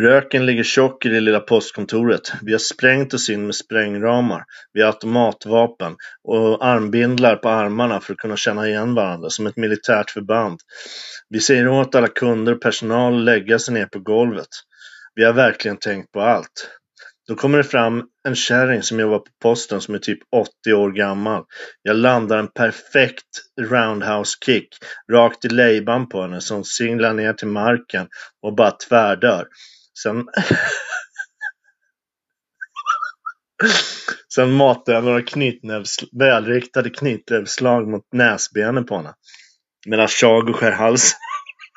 Röken ligger tjock i det lilla postkontoret. Vi har sprängt oss in med sprängramar. Vi har automatvapen och armbindlar på armarna för att kunna känna igen varandra, som ett militärt förband. Vi säger åt alla kunder och personal att lägga sig ner på golvet. Vi har verkligen tänkt på allt. Då kommer det fram en kärring som jobbar på posten som är typ 80 år gammal. Jag landar en perfekt roundhouse kick rakt i lejban på henne som singlar ner till marken och bara tvärdör. Sen, Sen matar jag några knytnävs, välriktade knytnävsslag mot näsbenen på henne. Medan Chago skär halsen